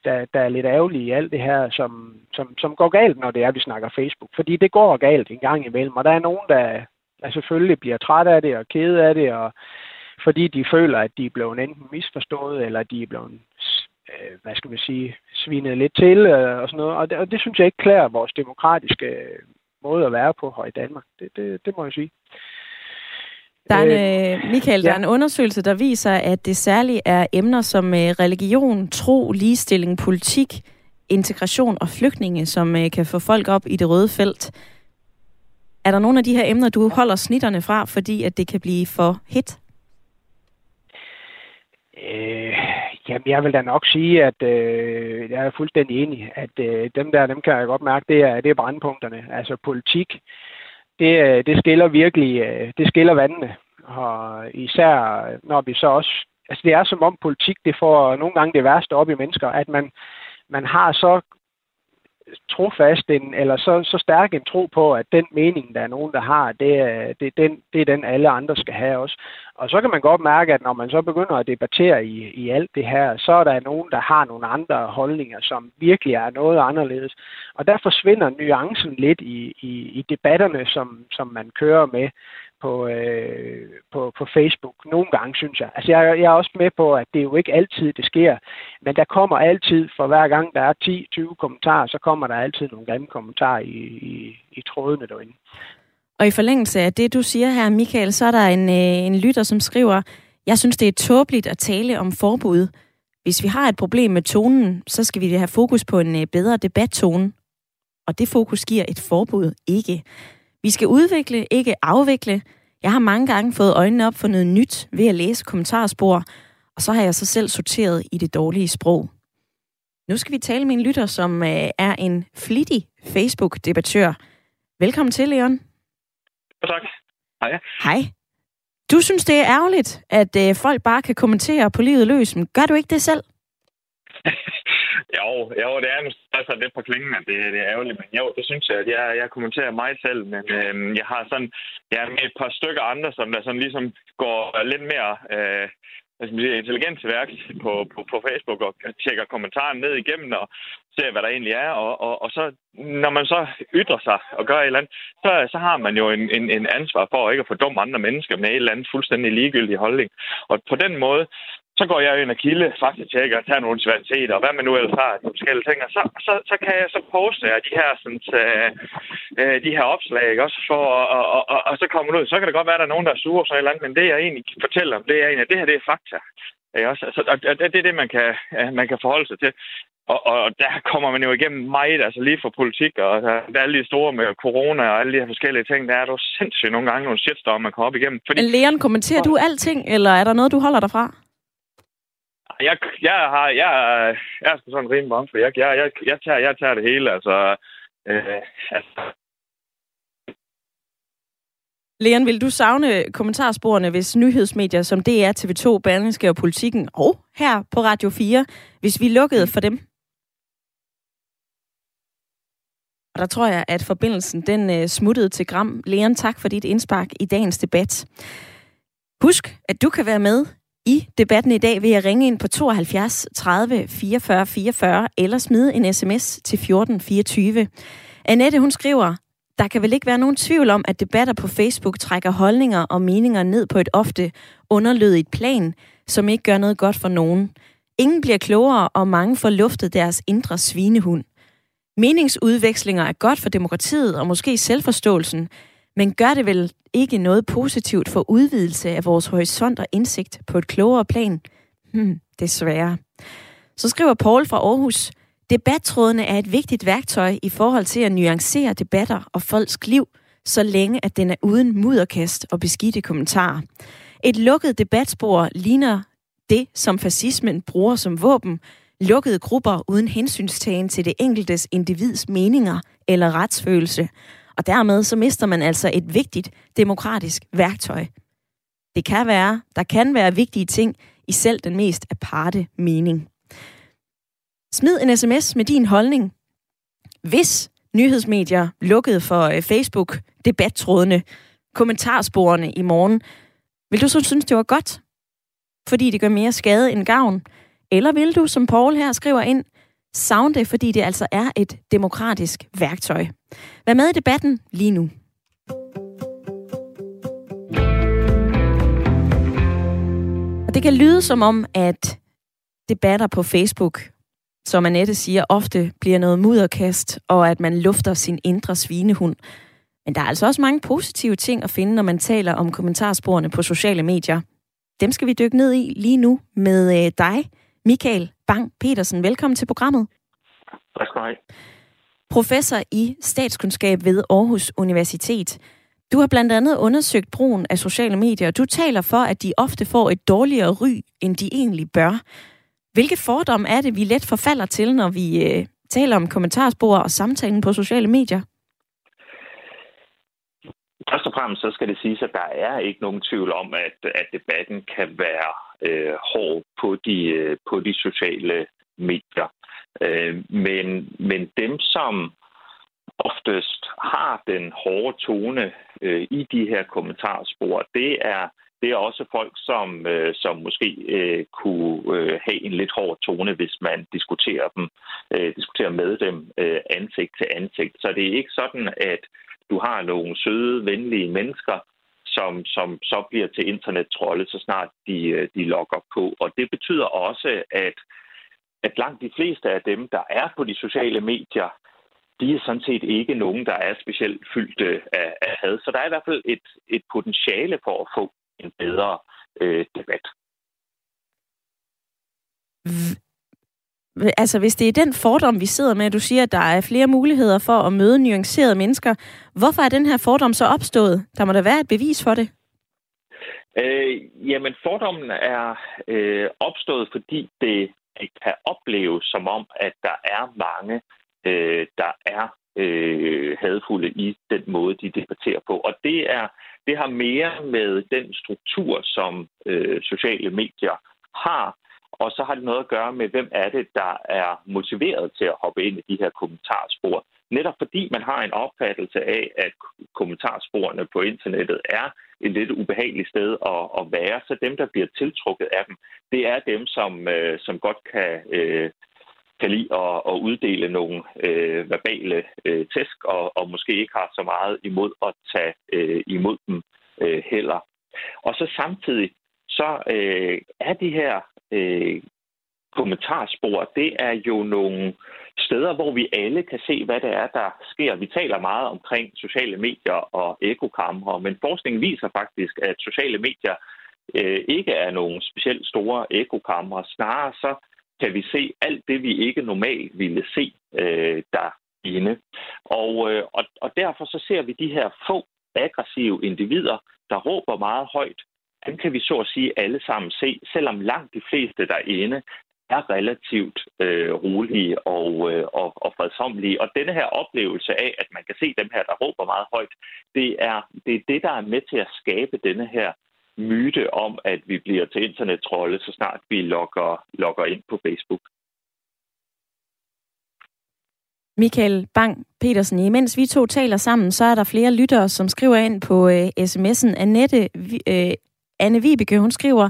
der, der er lidt ærgerligt i alt det her, som, som, som går galt, når det er, vi snakker Facebook. Fordi det går galt en gang imellem, og der er nogen, der, der selvfølgelig bliver træt af det og kede af det, og fordi de føler, at de er blevet enten misforstået, eller de er blevet, øh, hvad skal vi sige, svinet lidt til, øh, og sådan noget. Og det, og det synes jeg ikke klæder vores demokratiske øh, måde at være på her i Danmark. Det, det, det må jeg sige. Der er en, øh, Michael, ja. der er en undersøgelse, der viser, at det særligt er emner som religion, tro, ligestilling, politik, integration og flygtninge, som kan få folk op i det røde felt. Er der nogle af de her emner, du holder snitterne fra, fordi at det kan blive for hit? Øh, jamen, jeg vil da nok sige, at øh, jeg er fuldstændig enig, at øh, dem der, dem kan jeg godt mærke, det er, det er brandpunkterne. Altså politik, det, øh, det skiller virkelig, øh, det skiller vandene. Og især når vi så også, altså det er som om politik, det får nogle gange det værste op i mennesker, at man, man har så trofast en, eller så, så stærk en tro på, at den mening, der er nogen, der har, det er, det, er den, det er den, alle andre skal have også. Og så kan man godt mærke, at når man så begynder at debattere i, i alt det her, så er der nogen, der har nogle andre holdninger, som virkelig er noget anderledes. Og der forsvinder nuancen lidt i, i, i debatterne, som, som man kører med på, øh, på, på Facebook. Nogle gange, synes jeg. Altså, jeg, jeg er også med på, at det er jo ikke altid, det sker. Men der kommer altid, for hver gang der er 10-20 kommentarer, så kommer der altid nogle grimme kommentarer i, i, i trådene derinde. Og i forlængelse af det, du siger her, Michael, så er der en, øh, en lytter, som skriver, jeg synes, det er tåbeligt at tale om forbud. Hvis vi har et problem med tonen, så skal vi have fokus på en øh, bedre debattone. Og det fokus giver et forbud ikke. Vi skal udvikle, ikke afvikle. Jeg har mange gange fået øjnene op for noget nyt ved at læse kommentarspor, og så har jeg så selv sorteret i det dårlige sprog. Nu skal vi tale med en lytter, som øh, er en flittig Facebook-debattør. Velkommen til, Leon. Tak. Hej. Hej. Du synes, det er ærgerligt, at øh, folk bare kan kommentere på livet løs, men gør du ikke det selv? jo, jo, det er altså lidt på klingen, at det, det er ærgerligt, men jo, det synes jeg, at jeg, jeg kommenterer mig selv, men øh, jeg har sådan, jeg har med et par stykker andre, som der sådan ligesom går lidt mere øh, sige, intelligent til værks på, på, på Facebook og tjekker kommentaren ned igennem og ser, hvad der egentlig er. Og, og, og så, når man så ytrer sig og gør et eller andet, så, så har man jo en, en, en ansvar for ikke at få dumme andre mennesker med et eller andet fuldstændig ligegyldig holdning. Og på den måde, så går jeg ind og kilde, faktisk tjekker og tager nogle universiteter, og hvad man nu ellers har, de forskellige ting, og så, så, så kan jeg så poste de her, sådan, øh, øh, de her opslag, ikke? også for, og, og, og, og, så kommer ud, så kan det godt være, at der er nogen, der er sure, så eller andet, men det jeg egentlig fortæller om, det er egentlig, at det her, det er fakta. Ikke? Også, altså, og det er det, man kan, man kan forholde sig til. Og, og der kommer man jo igennem meget, altså lige for politik, og der, der er alle de store med corona og alle de her forskellige ting, der er jo sindssygt nogle gange nogle shitstorm, man kommer op igennem. Fordi... Leon, kommenterer du alting, eller er der noget, du holder dig fra? Jeg, jeg har, jeg, jeg er sgu sådan rimelig rimelig for Jeg, jeg, jeg, jeg, tager, jeg tager det hele, altså, øh, altså. Leon, vil du savne kommentarsporene, hvis nyhedsmedier som DR, TV2, Berlingske og Politikken, og her på Radio 4, hvis vi lukkede for dem? Og der tror jeg, at forbindelsen den øh, smuttede til Gram. Leon, tak for dit indspark i dagens debat. Husk, at du kan være med i debatten i dag vil jeg ringe ind på 72 30 44 44 eller smide en sms til 14 24. Annette, hun skriver, der kan vel ikke være nogen tvivl om, at debatter på Facebook trækker holdninger og meninger ned på et ofte underlødigt plan, som ikke gør noget godt for nogen. Ingen bliver klogere, og mange får luftet deres indre svinehund. Meningsudvekslinger er godt for demokratiet og måske selvforståelsen, men gør det vel ikke noget positivt for udvidelse af vores horisont og indsigt på et klogere plan? Hmm, desværre. Så skriver Paul fra Aarhus, debattrådene er et vigtigt værktøj i forhold til at nuancere debatter og folks liv, så længe at den er uden mudderkast og beskidte kommentarer. Et lukket debatspor ligner det, som fascismen bruger som våben, lukkede grupper uden hensynstagen til det enkeltes individs meninger eller retsfølelse, og dermed så mister man altså et vigtigt demokratisk værktøj. Det kan være, der kan være vigtige ting i selv den mest aparte mening. Smid en sms med din holdning. Hvis nyhedsmedier lukkede for øh, Facebook debattrådene, kommentarsporene i morgen, vil du så synes, det var godt? Fordi det gør mere skade end gavn? Eller vil du, som Paul her skriver ind, savne det, fordi det altså er et demokratisk værktøj. Vær med i debatten lige nu. Og det kan lyde som om, at debatter på Facebook, som Annette siger, ofte bliver noget mudderkast, og at man lufter sin indre svinehund. Men der er altså også mange positive ting at finde, når man taler om kommentarsporene på sociale medier. Dem skal vi dykke ned i lige nu med øh, dig, Michael Bang Petersen. Velkommen til programmet. Tak skal du have. professor i statskundskab ved Aarhus Universitet. Du har blandt andet undersøgt brugen af sociale medier, og du taler for, at de ofte får et dårligere ry, end de egentlig bør. Hvilke fordomme er det, vi let forfalder til, når vi øh, taler om kommentarspor og samtalen på sociale medier? Først og fremmest så skal det siges, at der er ikke nogen tvivl om, at, at debatten kan være øh, hård på de, øh, på de sociale medier. Øh, men, men dem, som oftest har den hårde tone øh, i de her kommentarspor, det er det er også folk, som, øh, som måske øh, kunne øh, have en lidt hård tone, hvis man diskuterer dem, øh, diskuterer med dem øh, ansigt til ansigt. Så det er ikke sådan, at du har nogle søde, venlige mennesker, som, som så bliver til internettrolde, så snart de, øh, de logger på. Og det betyder også, at, at langt de fleste af dem, der er på de sociale medier, de er sådan set ikke nogen, der er specielt fyldte af, af had. Så der er i hvert fald et, et potentiale for at få en bedre øh, debat. Altså, hvis det er den fordom, vi sidder med, at du siger, at der er flere muligheder for at møde nuancerede mennesker, hvorfor er den her fordom så opstået? Der må da være et bevis for det. Øh, jamen, fordommen er øh, opstået, fordi det kan opleves som om, at der er mange, øh, der er øh, hadfulde i den måde, de debatterer på. Og det er det har mere med den struktur, som øh, sociale medier har, og så har det noget at gøre med, hvem er det, der er motiveret til at hoppe ind i de her kommentarspor. Netop fordi man har en opfattelse af, at kommentarsporene på internettet er et lidt ubehageligt sted at, at være, så dem, der bliver tiltrukket af dem, det er dem, som, øh, som godt kan øh, kan lide at, at uddele nogle øh, verbale øh, tæsk, og, og måske ikke har så meget imod at tage øh, imod dem øh, heller. Og så samtidig, så øh, er de her øh, kommentarspor, det er jo nogle steder, hvor vi alle kan se, hvad det er, der sker. Vi taler meget omkring sociale medier og ekokamre, men forskningen viser faktisk, at sociale medier øh, ikke er nogen specielt store ekokamre. Snarere så kan vi se alt det, vi ikke normalt ville se øh, derinde. Og, øh, og, og derfor så ser vi de her få aggressive individer, der råber meget højt. Dem kan vi så at sige alle sammen se, selvom langt de fleste derinde er relativt øh, rolige og, øh, og, og fredsomlige. Og denne her oplevelse af, at man kan se dem her, der råber meget højt, det er det, er det der er med til at skabe denne her myte om, at vi bliver til internettrolde, så snart vi logger, logger ind på Facebook. Michael Bang Petersen, imens vi to taler sammen, så er der flere lyttere, som skriver ind på øh, sms'en. Annette, øh, Anne Vibeke, hun skriver,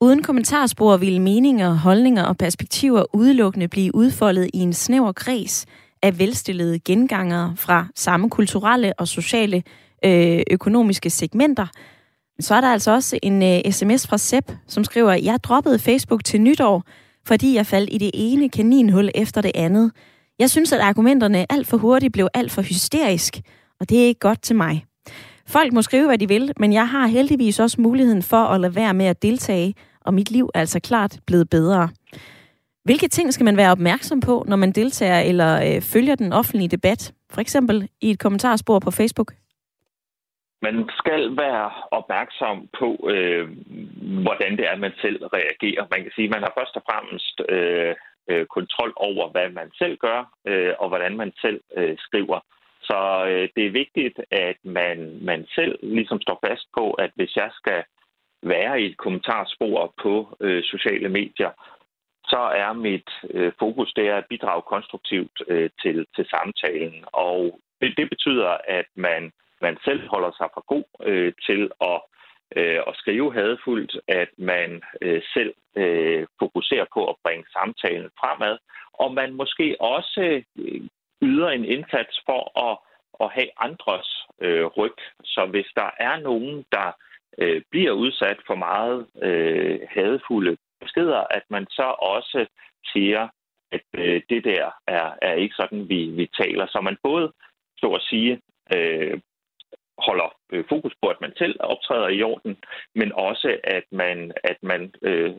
uden kommentarspor ville meninger, holdninger og perspektiver udelukkende blive udfoldet i en snæver kreds af velstillede gengangere fra samme kulturelle og sociale øh, økonomiske segmenter – så er der altså også en øh, sms fra Sepp, som skriver, jeg droppede Facebook til nytår, fordi jeg faldt i det ene kaninhul efter det andet. Jeg synes, at argumenterne alt for hurtigt blev alt for hysterisk, og det er ikke godt til mig. Folk må skrive, hvad de vil, men jeg har heldigvis også muligheden for at lade være med at deltage, og mit liv er altså klart blevet bedre. Hvilke ting skal man være opmærksom på, når man deltager eller øh, følger den offentlige debat? For eksempel i et kommentarspor på Facebook? Man skal være opmærksom på, øh, hvordan det er, man selv reagerer. Man kan sige, at man har først og fremmest øh, øh, kontrol over, hvad man selv gør, øh, og hvordan man selv øh, skriver. Så øh, det er vigtigt, at man, man selv ligesom står fast på, at hvis jeg skal være i et kommentarspor på øh, sociale medier, så er mit øh, fokus det er at bidrage konstruktivt øh, til, til samtalen. Og det, det betyder, at man man selv holder sig for god øh, til at, øh, at skrive hadefuldt, at man øh, selv øh, fokuserer på at bringe samtalen fremad, og man måske også øh, yder en indsats for at, at have andres øh, ryg. Så hvis der er nogen, der øh, bliver udsat for meget øh, hadefulde beskeder, at man så også siger, at øh, det der er, er ikke sådan, vi, vi taler. Så man både, så at sige, øh, holder øh, fokus på, at man selv optræder i orden, men også at man, at man øh,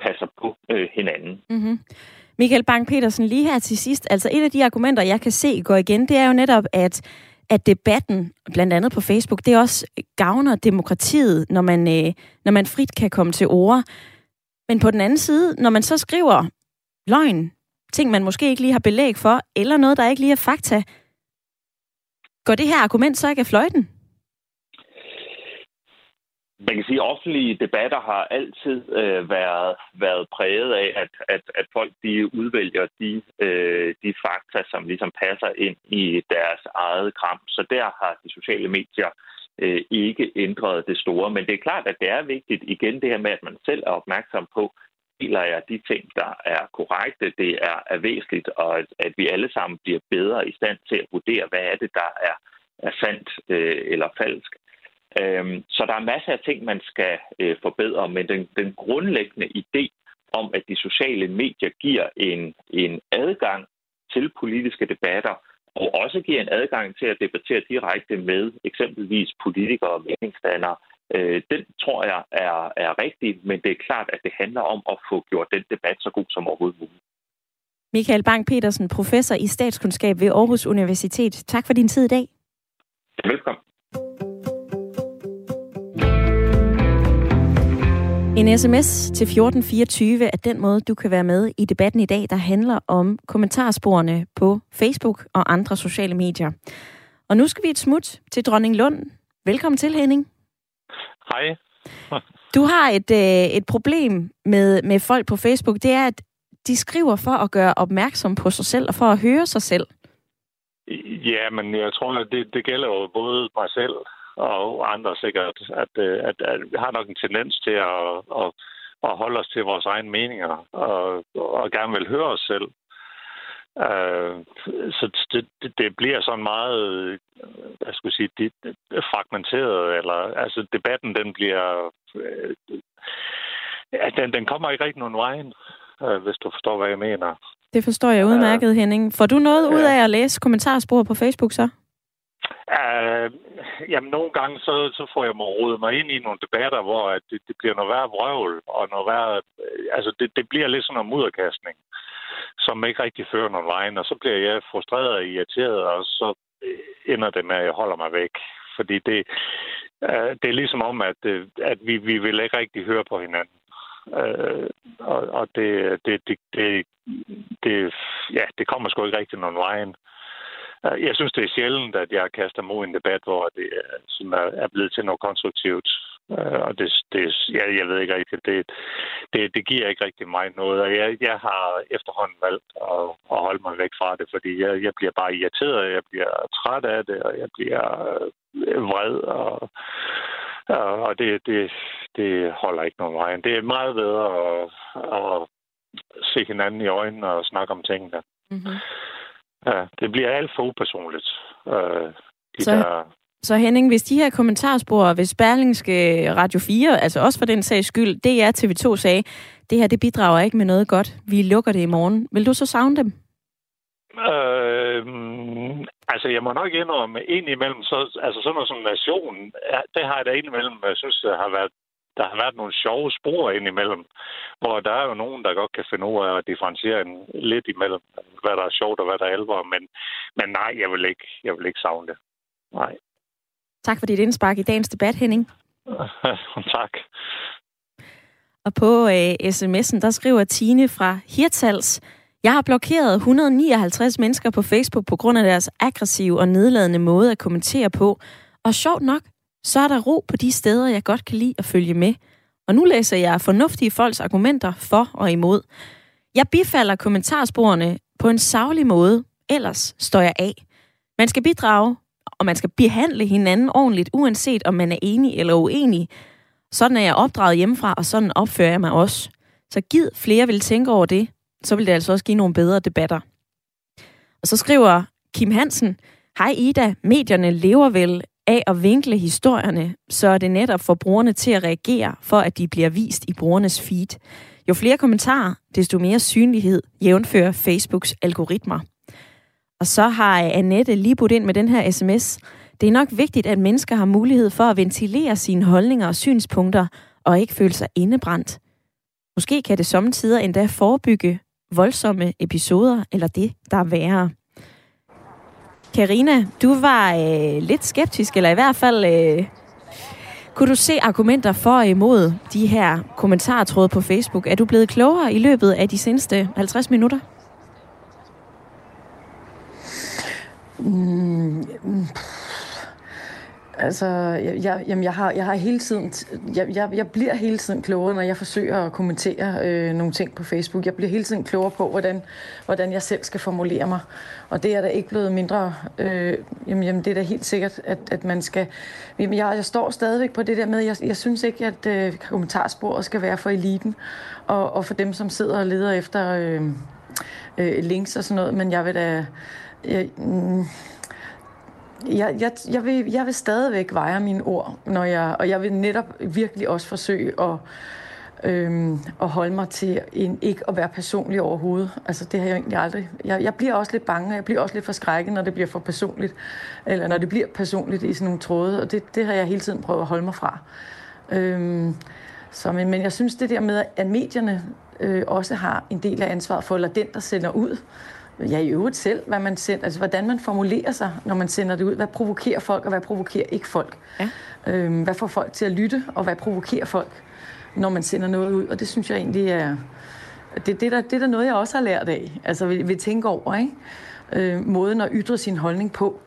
passer på øh, hinanden. Mm-hmm. Michael Bang-Petersen, lige her til sidst, altså et af de argumenter, jeg kan se går igen, det er jo netop, at, at debatten, blandt andet på Facebook, det også gavner demokratiet, når man, øh, når man frit kan komme til ord. Men på den anden side, når man så skriver løgn, ting man måske ikke lige har belæg for, eller noget, der ikke lige er fakta, går det her argument så ikke af fløjten? Man kan sige, at offentlige debatter har altid øh, været, været præget af, at, at, at folk de udvælger de, øh, de fakta, som ligesom passer ind i deres eget kram. Så der har de sociale medier øh, ikke ændret det store. Men det er klart, at det er vigtigt igen det her med, at man selv er opmærksom på, deler jeg de ting, der er korrekte, det er, er væsentligt, og at, at vi alle sammen bliver bedre i stand til at vurdere, hvad er det, der er, er sandt øh, eller falsk. Øhm, så der er masser af ting, man skal øh, forbedre, men den, den grundlæggende idé om, at de sociale medier giver en, en adgang til politiske debatter, og også giver en adgang til at debattere direkte med eksempelvis politikere og meningsdannere, øh, den tror jeg er, er rigtig, men det er klart, at det handler om at få gjort den debat så god som overhovedet muligt. Michael Bang-Petersen, professor i statskundskab ved Aarhus Universitet. Tak for din tid i dag. Velkommen. En sms til 1424 er den måde, du kan være med i debatten i dag, der handler om kommentarsporene på Facebook og andre sociale medier. Og nu skal vi et smut til Dronning Lund. Velkommen til, Henning. Hej. du har et, øh, et problem med, med folk på Facebook. Det er, at de skriver for at gøre opmærksom på sig selv og for at høre sig selv. Ja, men jeg tror, at det, det gælder jo både mig selv og andre sikkert, at, øh, at, at vi har nok en tendens til at, at, at holde os til vores egne meninger og, og gerne vil høre os selv. Uh, så det, det, det bliver sådan meget, jeg sige, det, fragmenteret, eller altså debatten, den bliver, ja, den, den kommer ikke rigtig nogen vejen, uh, hvis du forstår, hvad jeg mener. Det forstår jeg udmærket, Henning. Får du noget ud af at læse kommentarspor på Facebook så? Uh, jamen, nogle gange så, så får jeg mig rodet mig ind i nogle debatter, hvor at det, det bliver noget værre vrøvl, og noget værre, øh, altså det, det bliver lidt sådan en mudderkastning, som ikke rigtig fører nogen vejen, og så bliver jeg frustreret og irriteret, og så øh, ender det med, at jeg holder mig væk. Fordi det, uh, det er ligesom om, at, at vi, vi vil ikke rigtig høre på hinanden. Uh, og og det, det, det, det, det, ja, det kommer sgu ikke rigtig nogen vejen. Øh, jeg synes, det er sjældent, at jeg kaster mod en debat, hvor det som er blevet til noget konstruktivt. Øh, og det, det jeg, jeg ved ikke rigtigt, det, det, det giver ikke rigtig mig noget. Og jeg, jeg har efterhånden valgt at, at holde mig væk fra det, fordi jeg, jeg bliver bare irriteret, jeg bliver træt af det, og jeg bliver øh, vred, og, og det, det, det holder ikke nogen vej. Det er meget bedre at, at se hinanden i øjnene og snakke om tingene. Mm-hmm. Ja, det bliver alt for upersonligt. Øh, de så, der... så Henning, hvis de her kommentarspor, hvis Berlingske Radio 4, altså også for den sags skyld, det er TV2 sagde, det her det bidrager ikke med noget godt, vi lukker det i morgen. Vil du så savne dem? Øh, altså, jeg må nok indrømme, ind imellem, så, altså sådan noget som nation, det har jeg da indimellem, jeg synes, har været der har været nogle sjove spor indimellem, hvor der er jo nogen, der godt kan finde ud af at differentiere en lidt imellem, hvad der er sjovt og hvad der er alvor. Men, men nej, jeg vil, ikke, jeg vil ikke savne det. Nej. Tak for dit indspark i dagens debat, Henning. tak. Og på øh, sms'en, der skriver Tine fra Hirtals, jeg har blokeret 159 mennesker på Facebook på grund af deres aggressive og nedladende måde at kommentere på. Og sjovt nok, så er der ro på de steder, jeg godt kan lide at følge med. Og nu læser jeg fornuftige folks argumenter for og imod. Jeg bifalder kommentarsporene på en savlig måde, ellers står jeg af. Man skal bidrage, og man skal behandle hinanden ordentligt, uanset om man er enig eller uenig. Sådan er jeg opdraget hjemmefra, og sådan opfører jeg mig også. Så giv flere vil tænke over det, så vil det altså også give nogle bedre debatter. Og så skriver Kim Hansen, Hej Ida, medierne lever vel af at vinkle historierne, så er det netop for brugerne til at reagere, for at de bliver vist i brugernes feed. Jo flere kommentarer, desto mere synlighed jævnfører Facebooks algoritmer. Og så har Annette lige budt ind med den her sms. Det er nok vigtigt, at mennesker har mulighed for at ventilere sine holdninger og synspunkter, og ikke føle sig indebrændt. Måske kan det samtidig endda forebygge voldsomme episoder, eller det, der er værre. Karina, du var øh, lidt skeptisk, eller i hvert fald øh, kunne du se argumenter for og imod de her kommentartråde på Facebook. Er du blevet klogere i løbet af de seneste 50 minutter? Mm, mm Altså, jeg, jamen, jeg, har, jeg har hele tiden, jeg, jeg, jeg bliver hele tiden klogere, når jeg forsøger at kommentere øh, nogle ting på Facebook. Jeg bliver hele tiden klogere på, hvordan, hvordan jeg selv skal formulere mig. Og det er da ikke blevet mindre, øh, jamen, jamen det er da helt sikkert, at, at man skal, jamen, jeg, jeg står stadigvæk på det der med, jeg, jeg synes ikke, at øh, kommentarsporet skal være for eliten, og, og for dem, som sidder og leder efter øh, øh, links og sådan noget, men jeg vil da, jeg, mm, jeg, jeg, jeg, vil, jeg vil stadigvæk veje mine ord, når jeg, og jeg vil netop virkelig også forsøge at, øhm, at holde mig til en, ikke at være personlig overhovedet. Altså det har jeg egentlig aldrig. Jeg, jeg bliver også lidt bange, jeg bliver også lidt forskrækket, når det bliver for personligt, eller når det bliver personligt i sådan nogle tråde, og det, det har jeg hele tiden prøvet at holde mig fra. Øhm, så, men, men jeg synes det der med, at medierne øh, også har en del af ansvaret for, eller den, der sender ud, ja, i øvrigt selv, hvad man sender, altså hvordan man formulerer sig, når man sender det ud. Hvad provokerer folk, og hvad provokerer ikke folk? Ja. Øhm, hvad får folk til at lytte, og hvad provokerer folk, når man sender noget ud? Og det synes jeg egentlig er... Det, det, der, det er der noget, jeg også har lært af. Altså, vi, vi tænker over, ikke? Øh, måden at ytre sin holdning på.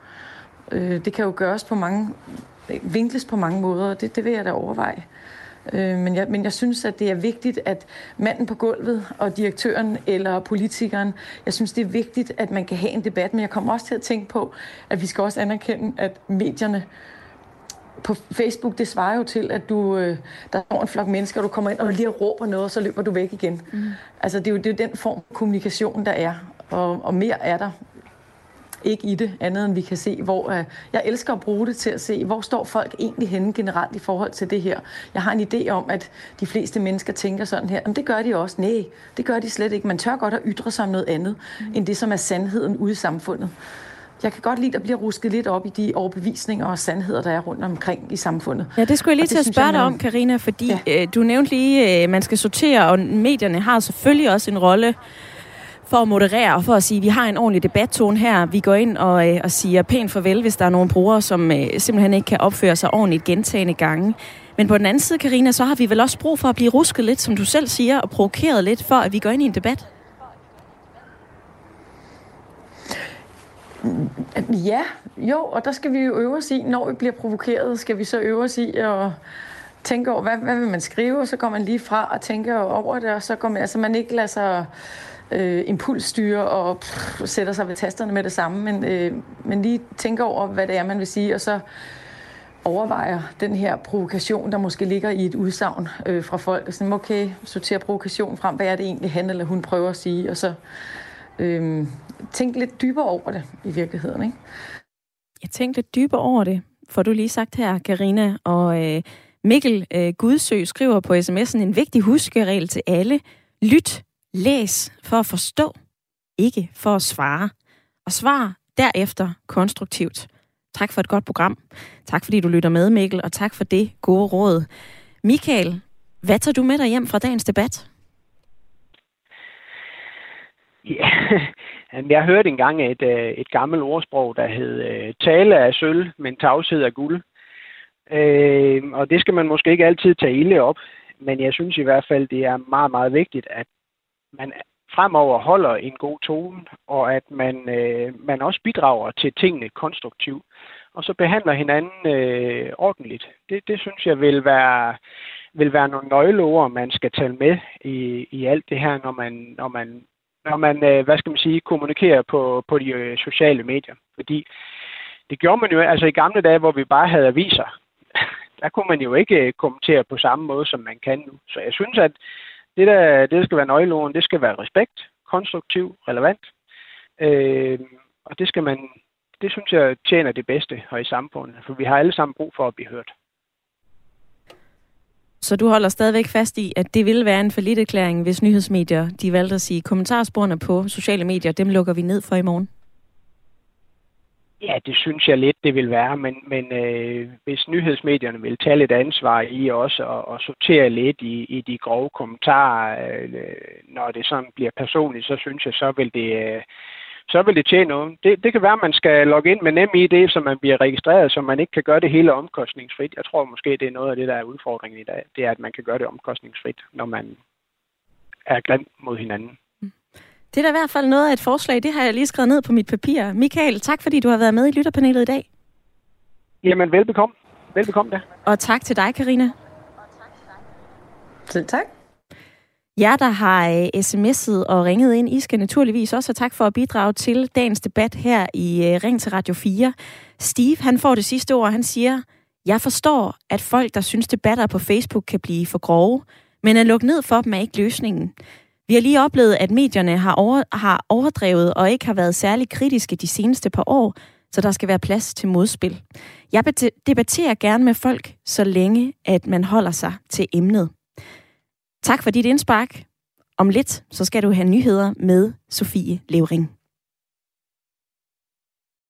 Øh, det kan jo gøres på mange... Vinkles på mange måder, og det, det vil jeg da overveje. Øh, men, jeg, men jeg synes, at det er vigtigt, at manden på gulvet og direktøren eller politikeren, jeg synes, det er vigtigt, at man kan have en debat, men jeg kommer også til at tænke på, at vi skal også anerkende, at medierne på Facebook, det svarer jo til, at du, øh, der står en flok mennesker, og du kommer ind og lige råber noget, og så løber du væk igen. Mm. Altså, det er jo det er den form for kommunikation, der er, og, og mere er der ikke i det, andet end vi kan se, hvor uh, jeg elsker at bruge det til at se, hvor står folk egentlig henne generelt i forhold til det her. Jeg har en idé om, at de fleste mennesker tænker sådan her, men det gør de også. Nej, det gør de slet ikke. Man tør godt at ytre sig om noget andet, mm. end det, som er sandheden ude i samfundet. Jeg kan godt lide at blive rusket lidt op i de overbevisninger og sandheder, der er rundt omkring i samfundet. Ja, det skulle jeg lige til at spørge dig om, Karina, fordi ja. øh, du nævnte lige, øh, man skal sortere, og medierne har selvfølgelig også en rolle for at moderere og for at sige, at vi har en ordentlig debattone her. Vi går ind og, øh, og siger pænt farvel, hvis der er nogle brugere, som øh, simpelthen ikke kan opføre sig ordentligt gentagende gange. Men på den anden side, Karina, så har vi vel også brug for at blive rusket lidt, som du selv siger, og provokeret lidt, for at vi går ind i en debat? Ja, jo, og der skal vi jo øve os i, når vi bliver provokeret, skal vi så øve os i at tænke over, hvad, hvad vil man skrive, og så går man lige fra og tænker over det, og så går man, altså man ikke lader sig øh, impulsstyre og pff, sætter sig ved tasterne med det samme, men, øh, men lige tænker over, hvad det er, man vil sige, og så overvejer den her provokation, der måske ligger i et udsagn øh, fra folk. Sådan, okay, sortere provokation frem, hvad er det egentlig, han eller hun prøver at sige, og så øh, tænke lidt dybere over det i virkeligheden. Ikke? Jeg tænkte lidt dybere over det, får du lige sagt her, Karina og øh, Mikkel øh, Gudsø skriver på sms'en en vigtig huskeregel til alle. Lyt Læs for at forstå, ikke for at svare. Og svar derefter konstruktivt. Tak for et godt program. Tak fordi du lytter med, Mikkel, og tak for det gode råd. Michael, hvad tager du med dig hjem fra dagens debat? Ja, jeg hørte engang et, øh, et gammelt ordsprog, der hed øh, tale af sølv, men tavshed af guld. Øh, og det skal man måske ikke altid tage ilde op, men jeg synes i hvert fald, det er meget, meget vigtigt, at man fremover holder en god tone, og at man, øh, man også bidrager til tingene konstruktivt, og så behandler hinanden øh, ordentligt. Det, det synes jeg vil være, vil være nogle nøgleord, man skal tale med i, i alt det her, når man, når man, når man øh, hvad skal man sige, kommunikerer på, på de øh, sociale medier. Fordi det gjorde man jo altså i gamle dage, hvor vi bare havde aviser. Der kunne man jo ikke øh, kommentere på samme måde, som man kan nu. Så jeg synes, at det, der, det, der skal være nøgleorden, det skal være respekt, konstruktiv, relevant. Øh, og det skal man, det synes jeg tjener det bedste her i samfundet, for vi har alle sammen brug for at blive hørt. Så du holder stadigvæk fast i, at det ville være en erklæring, hvis nyhedsmedier de valgte at sige, kommentarsporene på sociale medier, dem lukker vi ned for i morgen? Ja, det synes jeg lidt, det vil være, men, men øh, hvis nyhedsmedierne vil tage lidt ansvar i også og, og sortere lidt i, i de grove kommentarer, øh, når det sådan bliver personligt, så synes jeg, så vil det, øh, så vil det tjene noget. Det, det kan være, at man skal logge ind med NemID, så man bliver registreret, så man ikke kan gøre det hele omkostningsfrit. Jeg tror måske, det er noget af det, der er udfordringen i dag. Det er, at man kan gøre det omkostningsfrit, når man er glemt mod hinanden. Det er da i hvert fald noget af et forslag. Det har jeg lige skrevet ned på mit papir. Michael, tak fordi du har været med i lytterpanelet i dag. Jamen, velbekomme. Velbekomme da. Og tak til dig, Karina. Selv tak. Jer, der har øh, sms'et og ringet ind, I skal naturligvis også have tak for at bidrage til dagens debat her i øh, Ring til Radio 4. Steve, han får det sidste ord. Han siger, jeg forstår, at folk, der synes debatter på Facebook kan blive for grove, men at lukke ned for dem er ikke løsningen. Vi har lige oplevet, at medierne har, over, har overdrevet og ikke har været særlig kritiske de seneste par år, så der skal være plads til modspil. Jeg debatterer gerne med folk, så længe at man holder sig til emnet. Tak for dit indspark. Om lidt, så skal du have nyheder med Sofie Levering.